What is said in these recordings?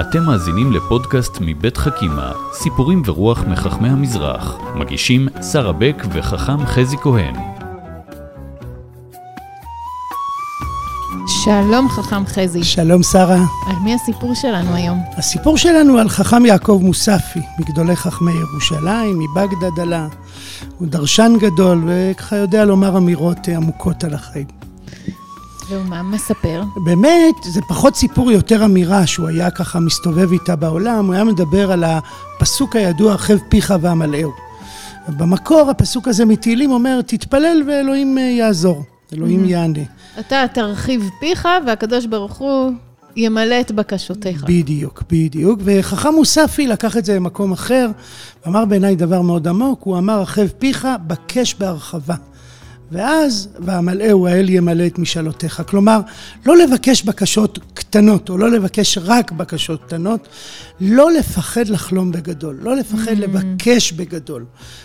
אתם מאזינים לפודקאסט מבית חכימה, סיפורים ורוח מחכמי המזרח. מגישים שרה בק וחכם חזי כהן. שלום חכם חזי. שלום שרה. על מי הסיפור שלנו היום? הסיפור שלנו על חכם יעקב מוספי, מגדולי חכמי ירושלים, מבגדד עלה. הוא דרשן גדול, וככה יודע לומר אמירות עמוקות על החיים. והוא מה מספר? באמת, זה פחות סיפור, יותר אמירה שהוא היה ככה מסתובב איתה בעולם, הוא היה מדבר על הפסוק הידוע, חב פיך ואמלאהו. במקור הפסוק הזה מתהילים אומר, תתפלל ואלוהים יעזור, אלוהים יענה. אתה תרחיב פיך והקדוש ברוך הוא ימלא את בקשותיך. בדיוק, בדיוק. וחכם מוספי לקח את זה למקום אחר, ואמר בעיניי דבר מאוד עמוק, הוא אמר, רחב פיך, בקש בהרחבה. ואז, והמלאהו האל ימלא את משאלותיך. כלומר, לא לבקש בקשות קטנות, או לא לבקש רק בקשות קטנות, לא לפחד לחלום בגדול, לא לפחד mm. לבקש בגדול.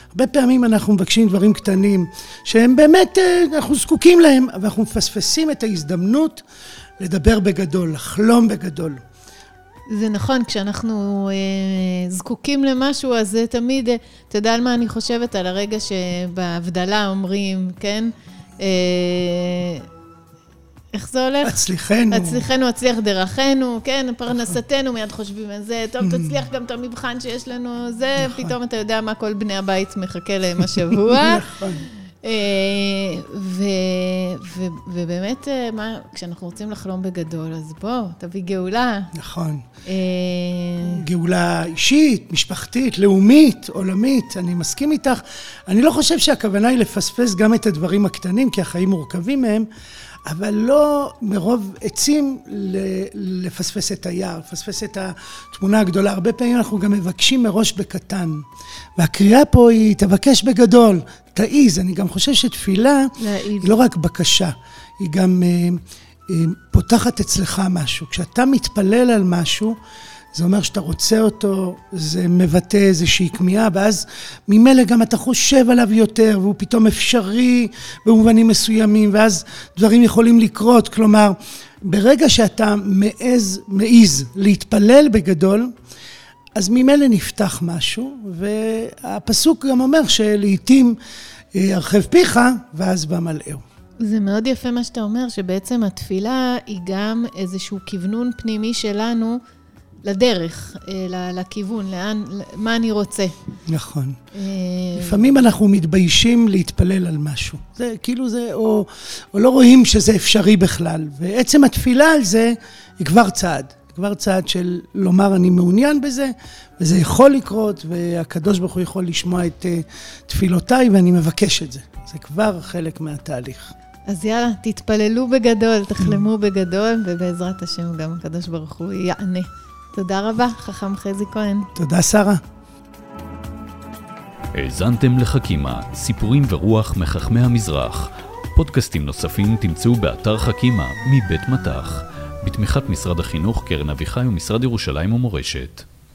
הרבה פעמים אנחנו מבקשים דברים קטנים, שהם באמת, אנחנו זקוקים להם, אבל אנחנו מפספסים את ההזדמנות לדבר בגדול, לחלום בגדול. זה נכון, כשאנחנו אה, זקוקים למשהו, אז זה תמיד, אה, אתה יודע על מה אני חושבת? על הרגע שבהבדלה אומרים, כן? אה, איך זה הולך? הצליחנו. הצליחנו, הצליח דרכנו, כן? פרנסתנו, מיד חושבים על זה. טוב, תצליח גם את המבחן שיש לנו, זה, נכון. פתאום אתה יודע מה כל בני הבית מחכה להם השבוע. נכון. ובאמת, כשאנחנו רוצים לחלום בגדול, אז בוא, תביא גאולה. נכון. גאולה אישית, משפחתית, לאומית, עולמית, אני מסכים איתך. אני לא חושב שהכוונה היא לפספס גם את הדברים הקטנים, כי החיים מורכבים מהם. אבל לא מרוב עצים לפספס את היער, לפספס את התמונה הגדולה. הרבה פעמים אנחנו גם מבקשים מראש בקטן. והקריאה פה היא, תבקש בגדול, תעיז. אני גם חושב שתפילה היא לא רק בקשה, היא גם פותחת אצלך משהו. כשאתה מתפלל על משהו, זה אומר שאתה רוצה אותו, זה מבטא איזושהי כמיהה, ואז ממילא גם אתה חושב עליו יותר, והוא פתאום אפשרי במובנים מסוימים, ואז דברים יכולים לקרות. כלומר, ברגע שאתה מעז, מעז להתפלל בגדול, אז ממילא נפתח משהו, והפסוק גם אומר שלעיתים הרחב פיך, ואז במלאהו. זה מאוד יפה מה שאתה אומר, שבעצם התפילה היא גם איזשהו כוונון פנימי שלנו. לדרך, לכיוון, לאן, מה אני רוצה. נכון. לפעמים אנחנו מתביישים להתפלל על משהו. זה כאילו זה, או, או לא רואים שזה אפשרי בכלל. ועצם התפילה על זה היא כבר צעד. כבר צעד של לומר אני מעוניין בזה, וזה יכול לקרות, והקדוש ברוך הוא יכול לשמוע את תפילותיי, ואני מבקש את זה. זה כבר חלק מהתהליך. אז יאללה, תתפללו בגדול, תחלמו בגדול, ובעזרת השם גם הקדוש ברוך הוא יענה. תודה רבה, חכם חזי כהן. תודה, שרה. האזנתם לחכימה, סיפורים ורוח מחכמי המזרח. פודקאסטים נוספים תמצאו באתר חכימה מבית מטח, בתמיכת משרד החינוך, קרן אביחי ומשרד ירושלים ומורשת.